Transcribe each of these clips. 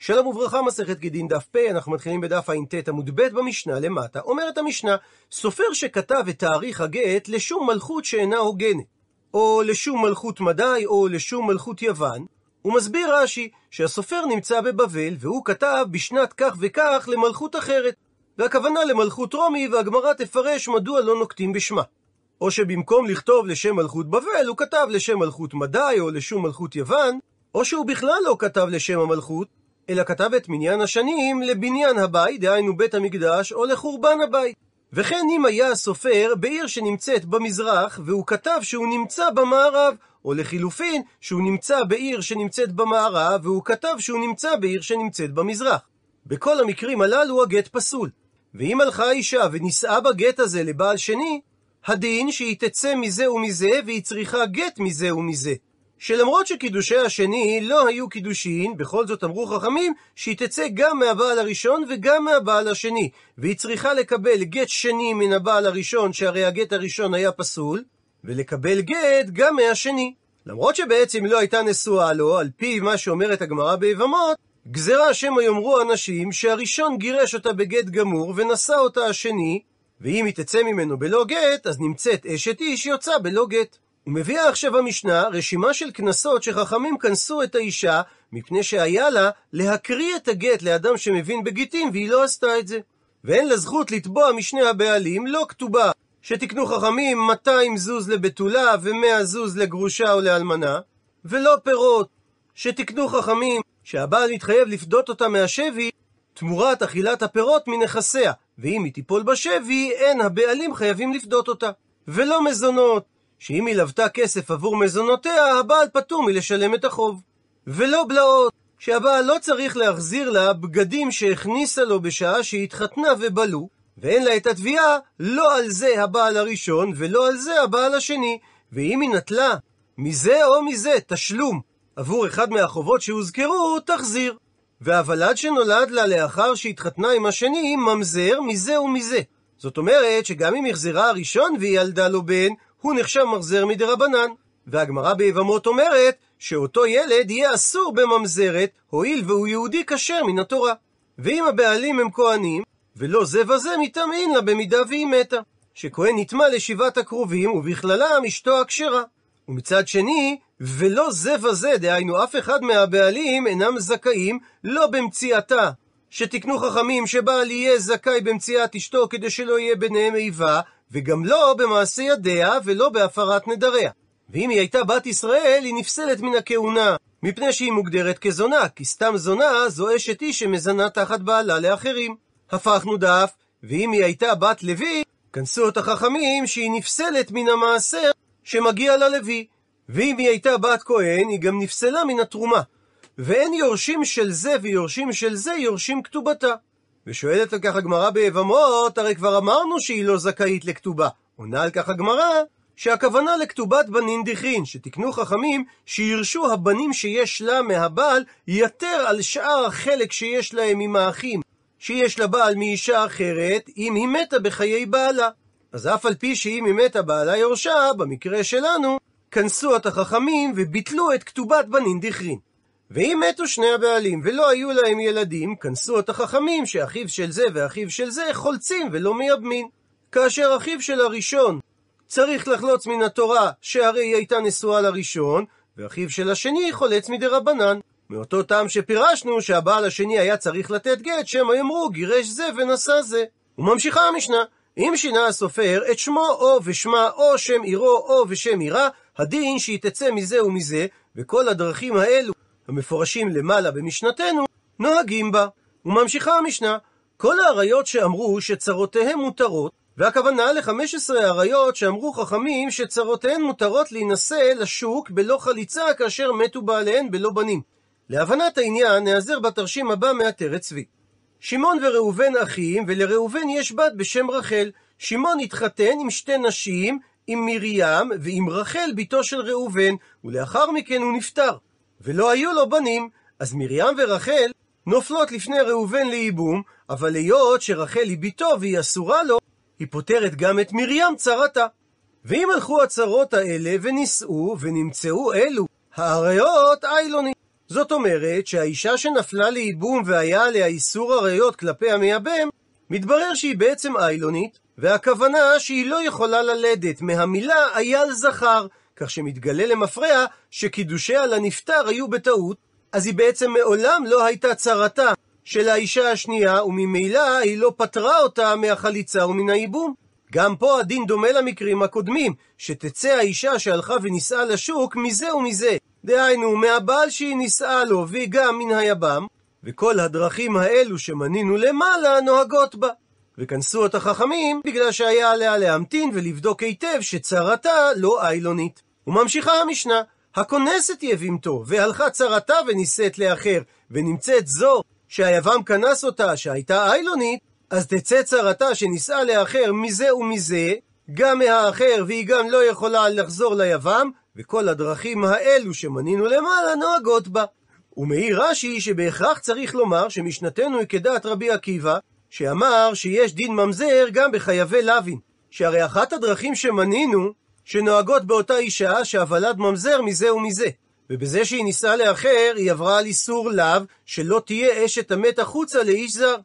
שלום וברכה, מסכת גידין דף פ, אנחנו מתחילים בדף ע"ט עמוד ב' במשנה למטה. אומרת המשנה, סופר שכתב את תאריך הגט לשום מלכות שאינה הוגנת, או לשום מלכות מדי, או לשום מלכות יוון, הוא מסביר רש"י שהסופר נמצא בבבל, והוא כתב בשנת כך וכך למלכות אחרת. והכוונה למלכות רומי, והגמרא תפרש מדוע לא נוקטים בשמה. או שבמקום לכתוב לשם מלכות בבל, הוא כתב לשם מלכות מדי, או לשום מלכות יוון, או שהוא בכלל לא כתב לשם המלכות, אלא כתב את מניין השנים לבניין הבית, דהיינו בית המקדש, או לחורבן הבית. וכן אם היה הסופר בעיר שנמצאת במזרח, והוא כתב שהוא נמצא במערב, או לחילופין, שהוא נמצא בעיר שנמצאת במערב, והוא כתב שהוא נמצא בעיר שנמצאת במזרח. בכל המקרים הללו הגט פסול. ואם הלכה אישה ונישאה בגט הזה לבעל שני, הדין שהיא תצא מזה ומזה, והיא צריכה גט מזה ומזה. שלמרות שקידושי השני לא היו קידושין, בכל זאת אמרו חכמים שהיא תצא גם מהבעל הראשון וגם מהבעל השני, והיא צריכה לקבל גט שני מן הבעל הראשון, שהרי הגט הראשון היה פסול, ולקבל גט גם מהשני. למרות שבעצם לא הייתה נשואה לו, על פי מה שאומרת הגמרא ביבמות, גזרה שמא יאמרו אנשים שהראשון גירש אותה בגט גמור ונשא אותה השני, ואם היא תצא ממנו בלא גט, אז נמצאת אשת איש יוצא בלא גט. ומביאה עכשיו המשנה רשימה של קנסות שחכמים כנסו את האישה, מפני שהיה לה להקריא את הגט לאדם שמבין בגיטין, והיא לא עשתה את זה. ואין לה זכות לתבוע משני הבעלים, לא כתובה שתקנו חכמים 200 זוז לבתולה ו-100 זוז לגרושה או לאלמנה, ולא פירות שתקנו חכמים שהבעל מתחייב לפדות אותה מהשבי תמורת אכילת הפירות מנכסיה, ואם היא תיפול בשבי, אין הבעלים חייבים לפדות אותה. ולא מזונות, שאם היא לוותה כסף עבור מזונותיה, הבעל פטור מלשלם את החוב. ולא בלעות, שהבעל לא צריך להחזיר לה בגדים שהכניסה לו בשעה שהתחתנה ובלו, ואין לה את התביעה לא על זה הבעל הראשון ולא על זה הבעל השני, ואם היא נטלה מזה או מזה תשלום עבור אחד מהחובות שהוזכרו, תחזיר. והוולד שנולד לה לאחר שהתחתנה עם השני, ממזר מזה ומזה. זאת אומרת שגם אם החזרה הראשון והיא ילדה לו בן, הוא נחשב מחזר מדרבנן. והגמרא ביבמות אומרת שאותו ילד יהיה אסור בממזרת, הואיל והוא יהודי כשר מן התורה. ואם הבעלים הם כהנים, ולא זה וזה מטמאין לה במידה והיא מתה. שכהן נטמא לשבעת הקרובים, ובכללם אשתו הכשרה. ומצד שני, ולא זה וזה, דהיינו אף אחד מהבעלים אינם זכאים לא במציאתה, שתקנו חכמים שבעל יהיה זכאי במציאת אשתו כדי שלא יהיה ביניהם איבה, וגם לא במעשה ידיה ולא בהפרת נדריה. ואם היא הייתה בת ישראל, היא נפסלת מן הכהונה, מפני שהיא מוגדרת כזונה, כי סתם זונה זו אשת איש שמזנה תחת בעלה לאחרים. הפכנו דף, ואם היא הייתה בת לוי, כנסו את החכמים שהיא נפסלת מן המעשר שמגיע ללוי. ואם היא הייתה בת כהן, היא גם נפסלה מן התרומה. ואין יורשים של זה ויורשים של זה יורשים כתובתה. ושואלת על כך הגמרא ביבמות, הרי כבר אמרנו שהיא לא זכאית לכתובה. עונה על כך הגמרא, שהכוונה לכתובת בנין דכרין, שתקנו חכמים שירשו הבנים שיש לה מהבעל יתר על שאר החלק שיש להם עם האחים, שיש לבעל מאישה אחרת, אם היא מתה בחיי בעלה. אז אף על פי שאם היא מתה בעלה יורשה, במקרה שלנו, כנסו את החכמים וביטלו את כתובת בנין דכרין. ואם מתו שני הבעלים ולא היו להם ילדים, כנסו את החכמים שאחיו של זה ואחיו של זה חולצים ולא מייבמין. כאשר אחיו של הראשון צריך לחלוץ מן התורה, שהרי היא הייתה נשואה לראשון, ואחיו של השני חולץ מדי רבנן. מאותו טעם שפירשנו שהבעל השני היה צריך לתת גט, שמא יאמרו גירש זה ונשא זה. וממשיכה המשנה, אם שינה הסופר את שמו או ושמה או שם עירו או ושם עירה, הדין שהיא תצא מזה ומזה, וכל הדרכים האלו המפורשים למעלה במשנתנו, נוהגים בה. וממשיכה המשנה, כל האריות שאמרו שצרותיהם מותרות, והכוונה ל-15 האריות שאמרו חכמים שצרותיהן מותרות להינשא לשוק בלא חליצה כאשר מתו בעליהן בלא בנים. להבנת העניין נעזר בתרשים הבא מעטרת צבי. שמעון וראובן אחים, ולראובן יש בת בשם רחל. שמעון התחתן עם שתי נשים, עם מרים ועם רחל בתו של ראובן, ולאחר מכן הוא נפטר. ולא היו לו בנים, אז מרים ורחל נופלות לפני ראובן לייבום, אבל היות שרחל היא בתו והיא אסורה לו, היא פותרת גם את מרים צרתה. ואם הלכו הצרות האלה ונישאו ונמצאו אלו האריות איילוני, זאת אומרת שהאישה שנפלה לייבום והיה עליה איסור עריות כלפי המייבם, מתברר שהיא בעצם איילונית, והכוונה שהיא לא יכולה ללדת מהמילה אייל זכר, כך שמתגלה למפרע שקידושיה לנפטר היו בטעות, אז היא בעצם מעולם לא הייתה צרתה של האישה השנייה, וממילא היא לא פטרה אותה מהחליצה ומן הייבום. גם פה הדין דומה למקרים הקודמים, שתצא האישה שהלכה ונישאה לשוק מזה ומזה. דהיינו, מהבעל שהיא נישאה לו, והיא גם מן היבם, וכל הדרכים האלו שמנינו למעלה נוהגות בה. וכנסו את החכמים בגלל שהיה עליה להמתין ולבדוק היטב שצרתה לא איילונית. וממשיכה המשנה, הכונסת יבימתו, והלכה צרתה ונישאת לאחר, ונמצאת זו שהיבם כנס אותה, שהייתה איילונית, אז תצא צרתה שנישאה לאחר מזה ומזה, גם מהאחר, והיא גם לא יכולה לחזור ליבם, וכל הדרכים האלו שמנינו למעלה נוהגות בה. ומעיר רש"י שבהכרח צריך לומר שמשנתנו היא כדעת רבי עקיבא, שאמר שיש דין ממזר גם בחייבי לוין. שהרי אחת הדרכים שמנינו, שנוהגות באותה אישה שהוולד ממזר מזה ומזה. ובזה שהיא נישאה לאחר, היא עברה על איסור לאו, שלא תהיה אשת המת החוצה לאיש זר.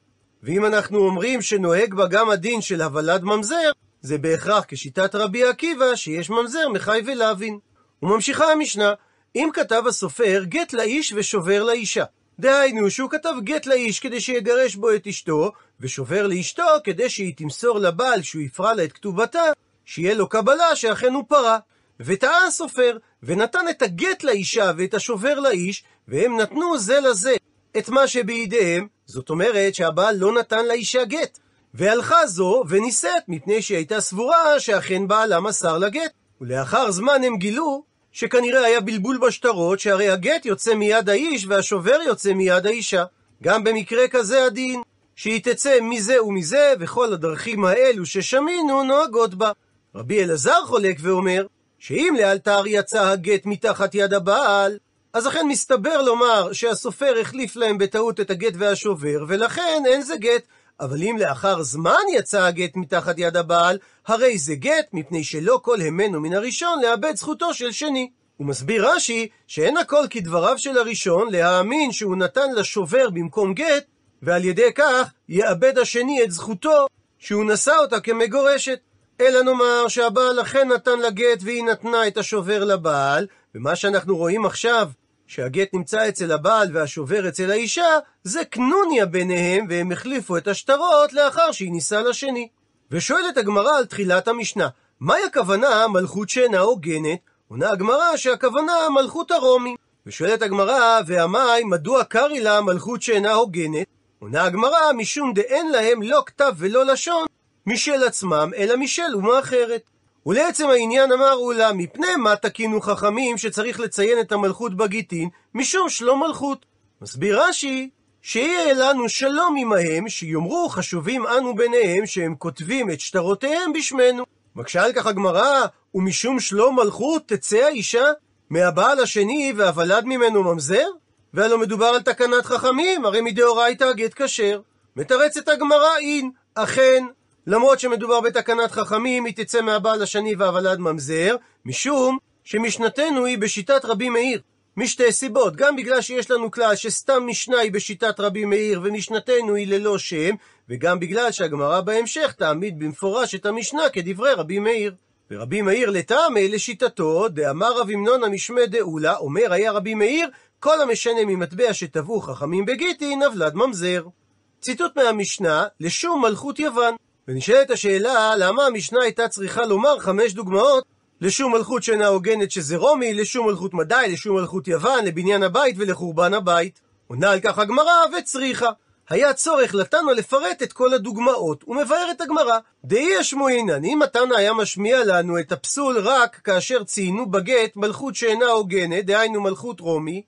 ואם אנחנו אומרים שנוהג בה גם הדין של הוולד ממזר, זה בהכרח כשיטת רבי עקיבא, שיש ממזר מחי ולוין. וממשיכה המשנה, אם כתב הסופר גט לאיש ושובר לאישה. דהיינו שהוא כתב גט לאיש כדי שיגרש בו את אשתו, ושובר לאשתו כדי שהיא תמסור לבעל שהוא יפרע לה את כתובתה, שיהיה לו קבלה שאכן הוא פרה. וטעה הסופר, ונתן את הגט לאישה ואת השובר לאיש, והם נתנו זה לזה את מה שבידיהם, זאת אומרת שהבעל לא נתן לאישה גט. והלכה זו ונישאת, מפני שהיא הייתה סבורה שאכן בעלה מסר לה גט. ולאחר זמן הם גילו שכנראה היה בלבול בשטרות, שהרי הגט יוצא מיד האיש והשובר יוצא מיד האישה. גם במקרה כזה הדין, שהיא תצא מזה ומזה, וכל הדרכים האלו ששמינו נוהגות בה. רבי אלעזר חולק ואומר, שאם לאלתר יצא הגט מתחת יד הבעל, אז אכן מסתבר לומר שהסופר החליף להם בטעות את הגט והשובר, ולכן אין זה גט. אבל אם לאחר זמן יצא הגט מתחת יד הבעל, הרי זה גט, מפני שלא כל המנו מן הראשון לאבד זכותו של שני. הוא מסביר רש"י שאין הכל כדבריו של הראשון להאמין שהוא נתן לשובר במקום גט, ועל ידי כך יאבד השני את זכותו שהוא נשא אותה כמגורשת. אלא נאמר שהבעל אכן נתן לה גט והיא נתנה את השובר לבעל, ומה שאנחנו רואים עכשיו, שהגט נמצא אצל הבעל והשובר אצל האישה, זה קנוניה ביניהם, והם החליפו את השטרות לאחר שהיא נישאה לשני. ושואלת הגמרא על תחילת המשנה, מהי הכוונה מלכות שאינה הוגנת? עונה הגמרא שהכוונה מלכות הרומי. ושואלת הגמרא, ועמי, מדוע קרי לה מלכות שאינה הוגנת? עונה הגמרא, משום דאין להם לא כתב ולא לשון, משל עצמם, אלא משל אומה אחרת. ולעצם העניין אמרו לה, מפני מה תקינו חכמים שצריך לציין את המלכות בגיטין, משום שלום מלכות. מסביר רש"י, שיהיה לנו שלום עמהם, שיאמרו חשובים אנו ביניהם שהם כותבים את שטרותיהם בשמנו. מקשה על כך הגמרא, ומשום שלום מלכות תצא האישה מהבעל השני והוולד ממנו ממזר? והלא מדובר על תקנת חכמים, הרי מדאורייתא הגט כשר. מתרצת הגמרא אין, אכן, למרות שמדובר בתקנת חכמים, היא תצא מהבעל השני והוולד ממזר, משום שמשנתנו היא בשיטת רבי מאיר. משתי סיבות, גם בגלל שיש לנו כלל שסתם משנה היא בשיטת רבי מאיר ומשנתנו היא ללא שם, וגם בגלל שהגמרא בהמשך תעמיד במפורש את המשנה כדברי רבי מאיר. ורבי מאיר לטעמי לשיטתו, דאמר רב המנון המשמי דאולה, אומר היה רבי מאיר, כל המשנה ממטבע שטבעו חכמים בגיטין, נבלד ממזר. ציטוט מהמשנה, לשום מלכות יוון. ונשאלת השאלה, למה המשנה הייתה צריכה לומר חמש דוגמאות לשום מלכות שאינה הוגנת שזה רומי, לשום מלכות מדי, לשום מלכות יוון, לבניין הבית ולחורבן הבית. עונה על כך הגמרא וצריכה. היה צורך לתנא לפרט את כל הדוגמאות, ומבארת הגמרא. דאי השמועינן, אם התנא היה משמיע לנו את הפסול רק כאשר ציינו בגט מלכות שאינה הוגנת, דהיינו מלכות רומי,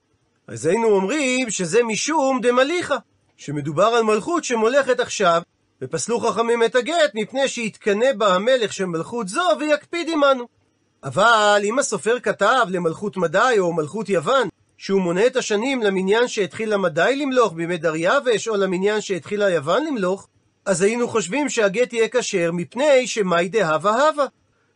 אז היינו אומרים שזה משום דמליכה, שמדובר על מלכות שמולכת עכשיו, ופסלו חכמים את הגט מפני שיתקנא בה המלך של מלכות זו ויקפיד עמנו. אבל אם הסופר כתב למלכות מדי או מלכות יוון, שהוא מונה את השנים למניין שהתחיל המדי למלוך בימי דריווש, או למניין שהתחילה יוון למלוך, אז היינו חושבים שהגט יהיה כשר מפני שמאי דהבה הווה.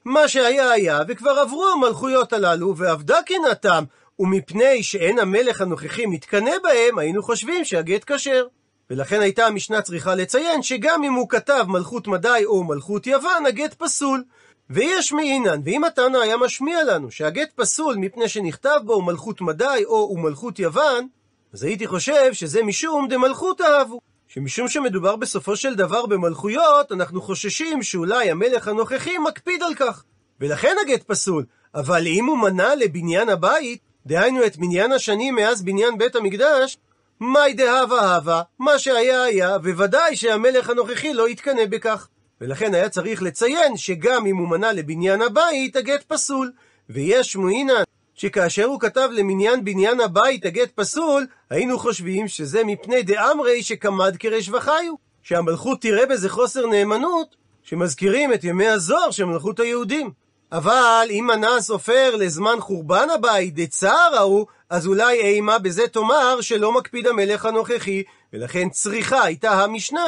מה שהיה היה, וכבר עברו המלכויות הללו, ואבדה קנאתם, ומפני שאין המלך הנוכחי מתקנא בהם, היינו חושבים שהגט כשר. ולכן הייתה המשנה צריכה לציין שגם אם הוא כתב מלכות מדי או מלכות יוון, הגט פסול. ויש מעינן, ואם התנא היה משמיע לנו שהגט פסול מפני שנכתב בו מלכות מדי או ומלכות יוון, אז הייתי חושב שזה משום דמלכות אהבו. שמשום שמדובר בסופו של דבר במלכויות, אנחנו חוששים שאולי המלך הנוכחי מקפיד על כך. ולכן הגט פסול. אבל אם הוא מנה לבניין הבית, דהיינו את מניין השנים מאז בניין בית המקדש, מאי דהבה הווה, מה שהיה היה, וודאי שהמלך הנוכחי לא יתקנא בכך. ולכן היה צריך לציין שגם אם הוא מנה לבניין הבית, הגט פסול. ויש שמועינן שכאשר הוא כתב למניין בניין הבית הגט פסול, היינו חושבים שזה מפני דאמרי שקמד קרש וחיו. שהמלכות תראה בזה חוסר נאמנות, שמזכירים את ימי הזוהר של מלכות היהודים. אבל אם מנה הסופר לזמן חורבן הבית דצער ההוא, אז אולי אימה בזה תאמר שלא מקפיד המלך הנוכחי, ולכן צריכה הייתה המשנה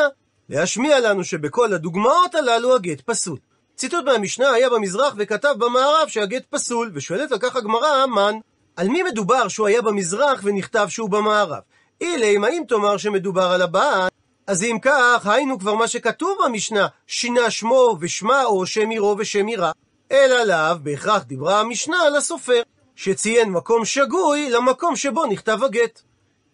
להשמיע לנו שבכל הדוגמאות הללו הגט פסול. ציטוט מהמשנה היה במזרח וכתב במערב שהגט פסול, ושואלת על כך הגמרא, מן? על מי מדובר שהוא היה במזרח ונכתב שהוא במערב? אילם, האם תאמר שמדובר על הבעל? אז אם כך, היינו כבר מה שכתוב במשנה, שינה שמו ושמה או שם עירו ושם עירה. אלא לאו, בהכרח דיברה המשנה על הסופר, שציין מקום שגוי למקום שבו נכתב הגט.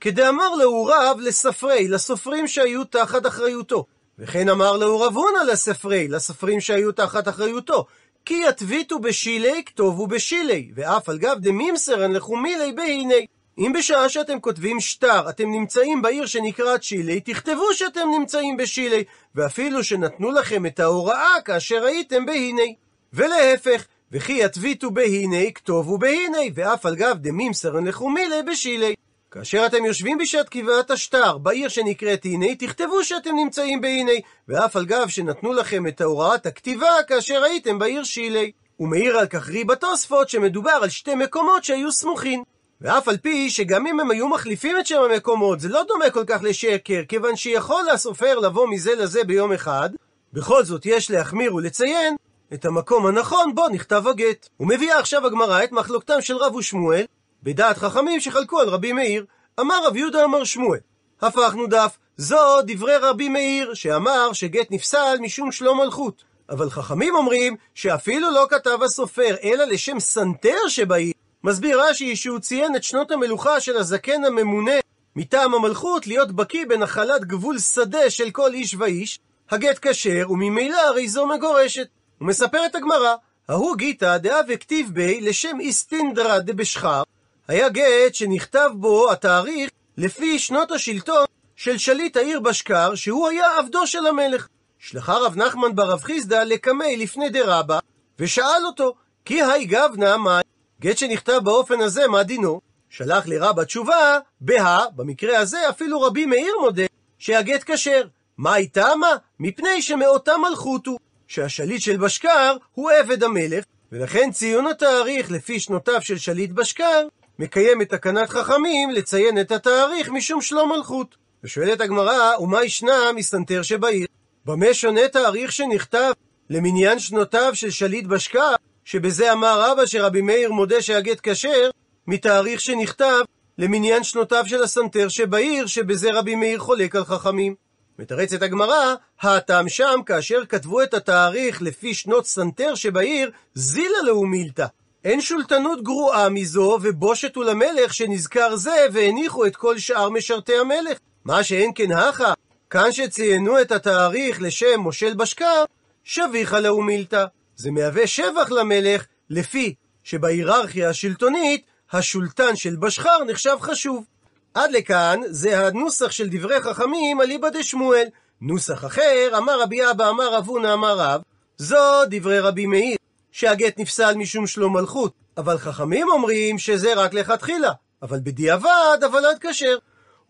כדאמר לאו רב לספרי, לסופרים שהיו תחת אחריותו. וכן אמר לאו רב הונא לספרי, לסופרים שהיו תחת אחריותו. כי יתביטו בשילי כתובו בשילי, ואף על גב דמימסרן לכו מילי בהיני. אם בשעה שאתם כותבים שטר, אתם נמצאים בעיר שנקראת שילי, תכתבו שאתם נמצאים בשילי, ואפילו שנתנו לכם את ההוראה כאשר הייתם בהיני. ולהפך, וכי יתביטו בהיני, כתובו בהיני, ואף על גב דמימסרן לכו מילי בשילי. כאשר אתם יושבים בשעת קבעת השטר בעיר שנקראת הנה, תכתבו שאתם נמצאים בהנה, ואף על גב שנתנו לכם את הוראת הכתיבה כאשר הייתם בעיר שילי. הוא מעיר על כך ריבה תוספות שמדובר על שתי מקומות שהיו סמוכים. ואף על פי שגם אם הם היו מחליפים את שם המקומות, זה לא דומה כל כך לשקר, כיוון שיכול הסופר לבוא מזה לזה ביום אחד, בכל זאת יש להחמיר ולציין את המקום הנכון בו נכתב הגט. ומביאה עכשיו הגמרא את מחלוקתם של רב ושמואל, בדעת חכמים שחלקו על רבי מאיר. אמר רב יהודה אמר שמואל. הפכנו דף, זו דברי רבי מאיר, שאמר שגט נפסל משום שלום מלכות. אבל חכמים אומרים שאפילו לא כתב הסופר, אלא לשם סנטר שבעיר. מסביר רש"י שהוא ציין את שנות המלוכה של הזקן הממונה מטעם המלכות להיות בקיא בנחלת גבול שדה של כל איש ואיש, הגט כשר, וממילא הרי זו מגורשת. ומספרת הגמרא, ההוא גיתא דאה וכתיב בי לשם איסטינדרא דבשחר, היה גט שנכתב בו התאריך לפי שנות השלטון של שליט העיר בשקר, שהוא היה עבדו של המלך. שלחה רב נחמן ברב חיסדא לקמי לפני דרבא, ושאל אותו, כי היי גבנה מה, גט שנכתב באופן הזה, מה דינו? שלח לרבא תשובה, בה, במקרה הזה אפילו רבי מאיר מודה, שהגט כשר. מה איתה מה? מפני שמאותה מלכות הוא, שהשליט של בשקר הוא עבד המלך, ולכן ציון התאריך לפי שנותיו של שליט בשקר מקיים את תקנת חכמים לציין את התאריך משום שלום מלכות. ושואלת הגמרא, ומה ישנה מסתנתר שבעיר? במה שונה תאריך שנכתב למניין שנותיו של שליט בשקה, שבזה אמר רבא שרבי מאיר מודה שהגט כשר, מתאריך שנכתב למניין שנותיו של הסנתר שבעיר, שבזה רבי מאיר חולק על חכמים. מתרצת הגמרא, הטעם שם כאשר כתבו את התאריך לפי שנות סנתר שבעיר, זילה לאומילתא. אין שולטנות גרועה מזו, ובושת הוא למלך שנזכר זה, והניחו את כל שאר משרתי המלך. מה שאין כן הכה, כאן שציינו את התאריך לשם מושל בשקר, שביחה לאו מילתא. זה מהווה שבח למלך, לפי שבהיררכיה השלטונית, השולטן של בשחר נחשב חשוב. עד לכאן זה הנוסח של דברי חכמים אליבא דשמואל. נוסח אחר, אמר רבי אבא, אמר רב הונא, אמר רב, זו דברי רבי מאיר. שהגט נפסל משום שלום מלכות, אבל חכמים אומרים שזה רק לכתחילה, אבל בדיעבד הוולד כשר.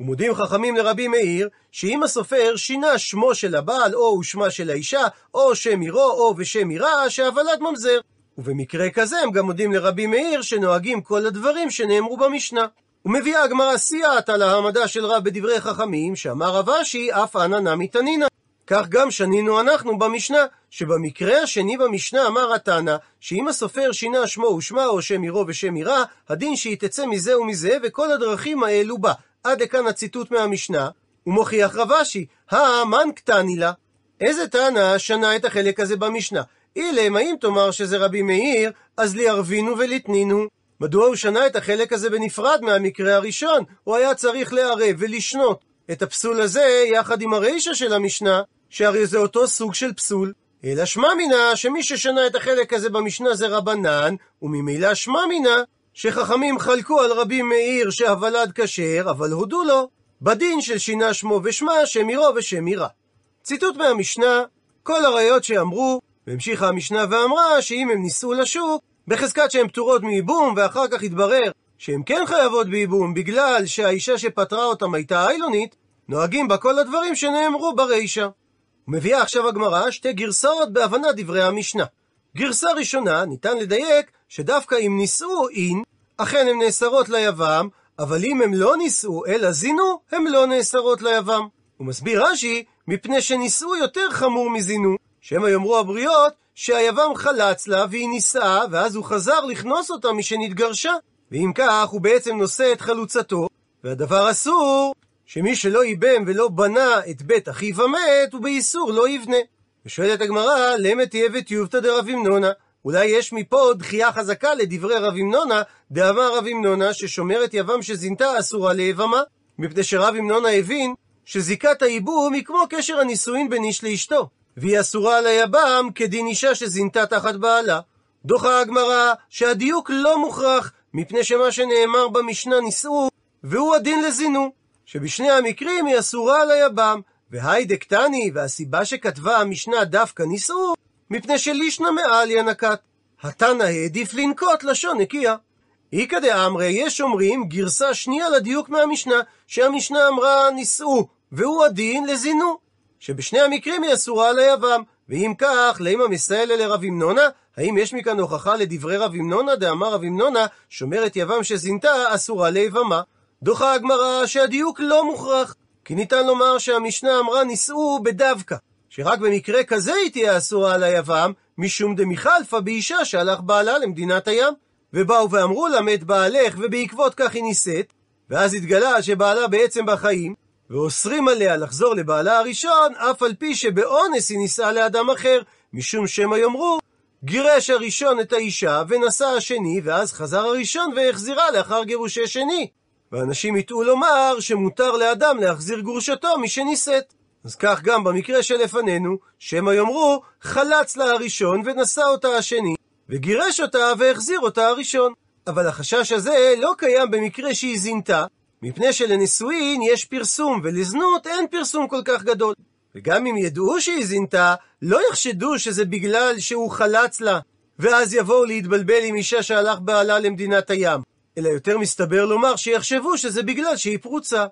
ומודים חכמים לרבי מאיר, שאם הסופר שינה שמו של הבעל או שמה של האישה, או שם עירו או ושם עירה, שהוולד ממזר. ובמקרה כזה הם גם מודים לרבי מאיר שנוהגים כל הדברים שנאמרו במשנה. ומביאה הגמרא סייעת על ההעמדה של רב בדברי חכמים, שאמר רב אשי אף אנא נמי תנינא. כך גם שנינו אנחנו במשנה, שבמקרה השני במשנה אמר התנא, שאם הסופר שינה שמו ושמה או שם עירו ושם עירה, הדין שהיא תצא מזה ומזה, וכל הדרכים האלו בה. עד לכאן הציטוט מהמשנה, ומוכיח רב אשי, האמן קטני לה. איזה תנא שנה את החלק הזה במשנה? אילם, האם תאמר שזה רבי מאיר, אז ליערבינו ולתנינו. מדוע הוא שנה את החלק הזה בנפרד מהמקרה הראשון? הוא היה צריך לערב ולשנות את הפסול הזה יחד עם הרישא של המשנה, שהרי זה אותו סוג של פסול. אלא שמע מינה שמי ששנה את החלק הזה במשנה זה רבנן, וממילא שמע מינה שחכמים חלקו על רבי מאיר שהוולד כשר, אבל הודו לו בדין של שינה שמו ושמה, שם עירו ושם עירה. ציטוט מהמשנה, כל הראיות שאמרו, והמשיכה המשנה ואמרה שאם הם נישאו לשוק, בחזקת שהן פטורות מייבום, ואחר כך התברר שהן כן חייבות בייבום בגלל שהאישה שפטרה אותם הייתה איילונית, נוהגים בה כל הדברים שנאמרו ברישא. ומביאה עכשיו הגמרא שתי גרסאות בהבנת דברי המשנה. גרסה ראשונה, ניתן לדייק שדווקא אם נישאו אין, אכן הן נאסרות ליבם, אבל אם הם לא נישאו אלא זינו, הן לא נאסרות ליבם. הוא מסביר רש"י, מפני שנישאו יותר חמור מזינו, שמא יאמרו הבריות שהיבם חלץ לה והיא נישאה, ואז הוא חזר לכנוס אותה משנתגרשה. ואם כך, הוא בעצם נושא את חלוצתו, והדבר אסור, שמי שלא ייבם ולא בנה את בית אחיו המת, הוא באיסור לא יבנה. ושואלת הגמרא, למה תהיה וטיובתא דרב אמנונה? אולי יש מפה דחייה חזקה לדברי רב אמנונה, דאמר רב אמנונה ששומרת יבם שזינתה אסורה ליבמה, מפני שרב אמנונה הבין שזיקת הייבום היא כמו קשר הנישואין בין איש לאשתו, והיא אסורה על היבם כדין אישה שזינתה תחת בעלה. דוחה הגמרא שהדיוק לא מוכרח, מפני שמה שנאמר במשנה נישאו, והוא הדין לזינו, שבשני המקרים היא אסורה על היבם, והי דקטני, והסיבה שכתבה המשנה דווקא נישאו, מפני שלישנא מעליה נקט. התנא העדיף לנקוט לשון נקייה. איכא דאמרי, יש אומרים גרסה שנייה לדיוק מהמשנה, שהמשנה אמרה נישאו, והוא הדין לזינו, שבשני המקרים היא אסורה על היבם. ואם כך, לימה מסיילה לרב אמנונה? האם יש מכאן הוכחה לדברי רב אמנונה, דאמר רב אמנונה, שומרת יבם שזינתה אסורה ליבמה? דוחה הגמרא שהדיוק לא מוכרח, כי ניתן לומר שהמשנה אמרה נישאו בדווקא, שרק במקרה כזה היא תהיה אסורה על היבם, משום דמיכלפא באישה שהלך בעלה למדינת הים. ובאו ואמרו לה מת בעלך, ובעקבות כך היא נישאת, ואז התגלה שבעלה בעצם בחיים, ואוסרים עליה לחזור לבעלה הראשון, אף על פי שבאונס היא נישאה לאדם אחר, משום שמא יאמרו, גירש הראשון את האישה, ונשא השני, ואז חזר הראשון והחזירה לאחר גירושי שני. ואנשים יטעו לומר שמותר לאדם להחזיר גרושתו משנישאת. אז כך גם במקרה שלפנינו, שמא יאמרו, חלץ לה הראשון ונשא אותה השני, וגירש אותה והחזיר אותה הראשון. אבל החשש הזה לא קיים במקרה שהיא זינתה, מפני שלנישואין יש פרסום, ולזנות אין פרסום כל כך גדול. וגם אם ידעו שהיא זינתה, לא יחשדו שזה בגלל שהוא חלץ לה, ואז יבואו להתבלבל עם אישה שהלך בעלה למדינת הים. אלא יותר מסתבר לומר שיחשבו שזה בגלל שהיא פרוצה.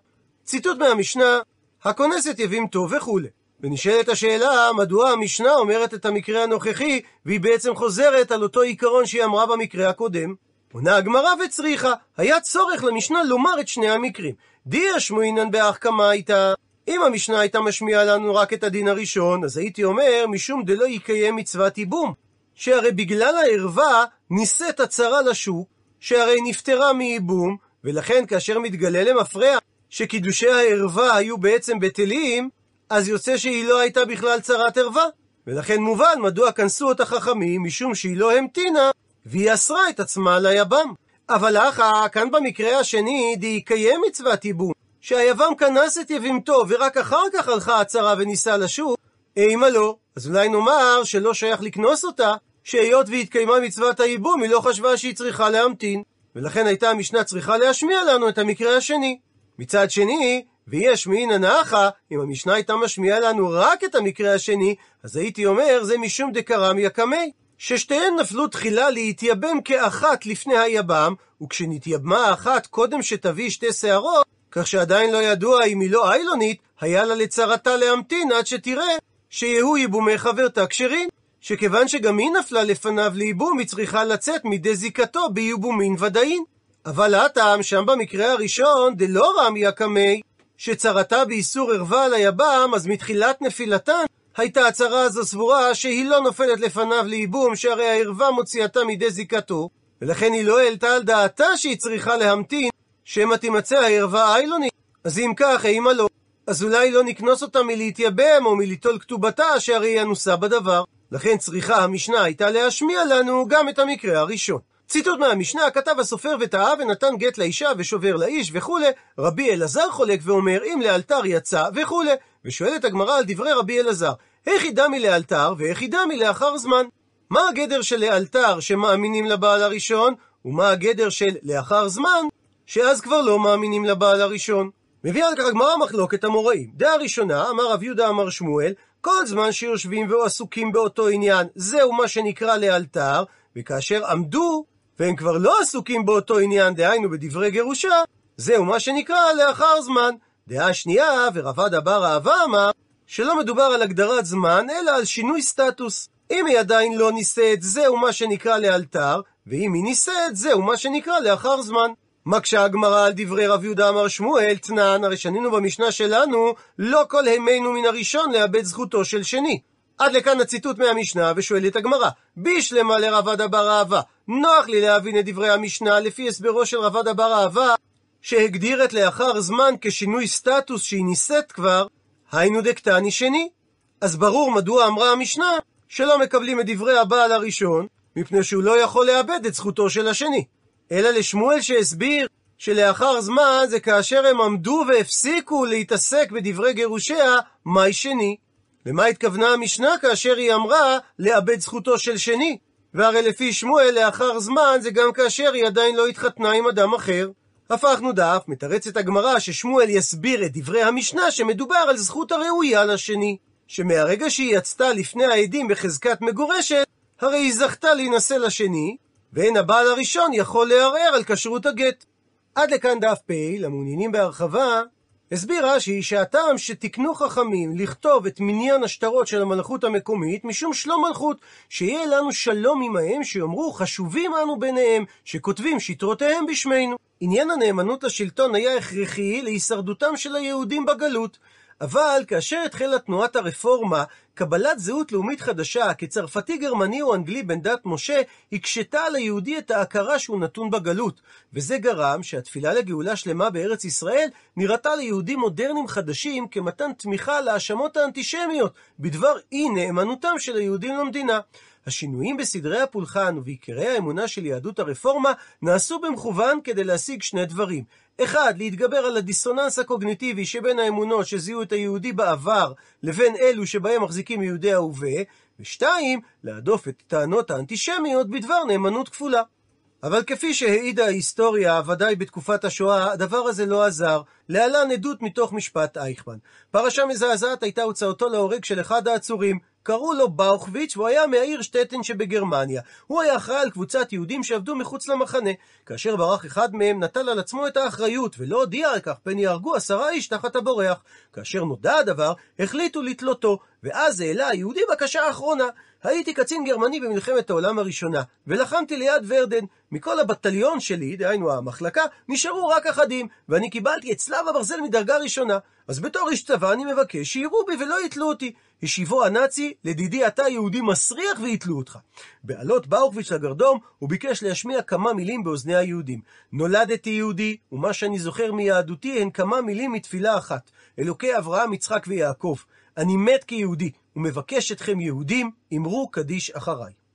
ציטוט מהמשנה, הכונסת יבים טוב וכולי. ונשאלת השאלה, מדוע המשנה אומרת את המקרה הנוכחי, והיא בעצם חוזרת על אותו עיקרון שהיא אמרה במקרה הקודם? עונה הגמרא וצריכה, היה צורך למשנה לומר את שני המקרים. דיה שמועינן באח קמייתא. אם המשנה הייתה משמיעה לנו רק את הדין הראשון, אז הייתי אומר, משום דלא יקיים מצוות ייבום. שהרי בגלל הערווה נישאת הצרה לשוק, שהרי נפטרה מייבום, ולכן כאשר מתגלה למפרע שקידושי הערווה היו בעצם בטלים, אז יוצא שהיא לא הייתה בכלל צרת ערווה. ולכן מובן מדוע כנסו אותה חכמים, משום שהיא לא המתינה, והיא אסרה את עצמה ליבם. אבל אחא, כאן במקרה השני, דיקיים מצוות ייבום, שהיבם כנס את יבימתו, ורק אחר כך הלכה הצרה וניסה לשוק, אימה לא. אז אולי נאמר שלא שייך לקנוס אותה, שהיות והתקיימה מצוות הייבום, היא לא חשבה שהיא צריכה להמתין. ולכן הייתה המשנה צריכה להשמיע לנו את המקרה השני. מצד שני, ויש מעינא נחה, אם המשנה הייתה משמיעה לנו רק את המקרה השני, אז הייתי אומר, זה משום דקרמיה קמי. ששתיהן נפלו תחילה להתייבם כאחת לפני היבם, וכשנתייבמה האחת קודם שתביא שתי שערות, כך שעדיין לא ידוע אם היא לא איילונית, היה לה לצרתה להמתין עד שתראה שיהיו ייבומי חברתה כשרים. שכיוון שגם היא נפלה לפניו לייבום, היא צריכה לצאת מידי זיקתו בייבומין ודאין. אבל הטעם שם במקרה הראשון, דלא רמיה קמי, שצרתה באיסור ערווה על היבם, אז מתחילת נפילתן, הייתה הצרה הזו סבורה שהיא לא נופלת לפניו לייבום, שהרי הערווה מוציאתה מידי זיקתו, ולכן היא לא העלתה על דעתה שהיא צריכה להמתין שמא תימצא הערווה איילונית. אז אם כך, אימה לא. אז אולי לא נקנוס אותה מלהתייבם או מליטול כתובתה, שהרי היא אנוסה בדבר. לכן צריכה המשנה הייתה להשמיע לנו גם את המקרה הראשון. ציטוט מהמשנה, כתב הסופר וטעה ונתן גט לאישה ושובר לאיש וכולי, רבי אלעזר חולק ואומר אם לאלתר יצא וכולי, ושואלת הגמרא על דברי רבי אלעזר, איך ידע מלאלתר ואיך ידע מלאחר זמן? מה הגדר של לאלתר שמאמינים לבעל הראשון, ומה הגדר של לאחר זמן, שאז כבר לא מאמינים לבעל הראשון? מביאה על כך הגמרא מחלוקת המוראים. דעה ראשונה, אמר רב יהודה אמר שמואל, כל זמן שיושבים ועסוקים באותו עניין, זהו מה שנקרא לאלתר, וכאשר עמדו, והם כבר לא עסוקים באותו עניין, דהיינו בדברי גירושה, זהו מה שנקרא לאחר זמן. דעה שנייה, ורבד בר אהבה אמר, שלא מדובר על הגדרת זמן, אלא על שינוי סטטוס. אם היא עדיין לא נישאת, זהו מה שנקרא לאלתר, ואם היא נישאת, זהו מה שנקרא לאחר זמן. מקשה הגמרא על דברי רב יהודה אמר שמואל, תנן, הרי שנינו במשנה שלנו, לא כל הימינו מן הראשון לאבד זכותו של שני. עד לכאן הציטוט מהמשנה, ושואלת הגמרא, בישלמה לרבד בר אהבה, נוח לי להבין את דברי המשנה לפי הסברו של רבד בר אהבה, שהגדיר את לאחר זמן כשינוי סטטוס שהיא נישאת כבר, היינו דקטני שני. אז ברור מדוע אמרה המשנה שלא מקבלים את דברי הבעל הראשון, מפני שהוא לא יכול לאבד את זכותו של השני. אלא לשמואל שהסביר שלאחר זמן זה כאשר הם עמדו והפסיקו להתעסק בדברי גירושיה, מאי שני. למה התכוונה המשנה כאשר היא אמרה לאבד זכותו של שני? והרי לפי שמואל לאחר זמן זה גם כאשר היא עדיין לא התחתנה עם אדם אחר. הפכנו דף, מתרצת הגמרא ששמואל יסביר את דברי המשנה שמדובר על זכות הראויה לשני. שמהרגע שהיא יצתה לפני העדים בחזקת מגורשת, הרי היא זכתה להינשא לשני, ואין הבעל הראשון יכול לערער על כשרות הגט. עד לכאן דף פ, למעוניינים בהרחבה, הסביר רש"י שהטעם שתיקנו חכמים לכתוב את מניין השטרות של המלכות המקומית משום שלום מלכות, שיהיה לנו שלום עמהם שיאמרו חשובים אנו ביניהם, שכותבים שטרותיהם בשמנו. עניין הנאמנות לשלטון היה הכרחי להישרדותם של היהודים בגלות. אבל כאשר התחילה תנועת הרפורמה, קבלת זהות לאומית חדשה כצרפתי, גרמני או אנגלי בן דת משה, הקשתה על היהודי את ההכרה שהוא נתון בגלות. וזה גרם שהתפילה לגאולה שלמה בארץ ישראל נראתה ליהודים מודרניים חדשים כמתן תמיכה להאשמות האנטישמיות בדבר אי נאמנותם של היהודים למדינה. השינויים בסדרי הפולחן ובעיקרי האמונה של יהדות הרפורמה נעשו במכוון כדי להשיג שני דברים. אחד, להתגבר על הדיסוננס הקוגניטיבי שבין האמונות שזיהו את היהודי בעבר לבין אלו שבהם מחזיקים יהודי ההווה, ושתיים, להדוף את טענות האנטישמיות בדבר נאמנות כפולה. אבל כפי שהעידה ההיסטוריה, ודאי בתקופת השואה, הדבר הזה לא עזר. להלן עדות מתוך משפט אייכמן. פרשה מזעזעת הייתה הוצאתו להורג של אחד העצורים. קראו לו באוכביץ' והוא היה מהעיר שטטן שבגרמניה. הוא היה אחראי על קבוצת יהודים שעבדו מחוץ למחנה. כאשר ברח אחד מהם, נטל על עצמו את האחריות, ולא הודיע על כך, פן יהרגו עשרה איש תחת הבורח. כאשר נודע הדבר, החליטו לתלותו, ואז העלה היהודי בקשה האחרונה. הייתי קצין גרמני במלחמת העולם הראשונה, ולחמתי ליד ורדן. מכל הבטליון שלי, דהיינו המחלקה, נשארו רק אחדים, ואני קיבלתי את צלב הברזל מדרגה ראשונה. אז בתור איש צבא אני מבקש שיראו בי ולא יתלו אותי. השיבו הנאצי, לדידי אתה יהודי מסריח ויתלו אותך. בעלות באוכביץ' לגרדום, הוא ביקש להשמיע כמה מילים באוזני היהודים. נולדתי יהודי, ומה שאני זוכר מיהדותי הן כמה מילים מתפילה אחת. אלוקי אברהם, יצחק ויעקב. אני מת כיהודי, ומבקש אתכם יהודים, אמרו קדיש אחריי.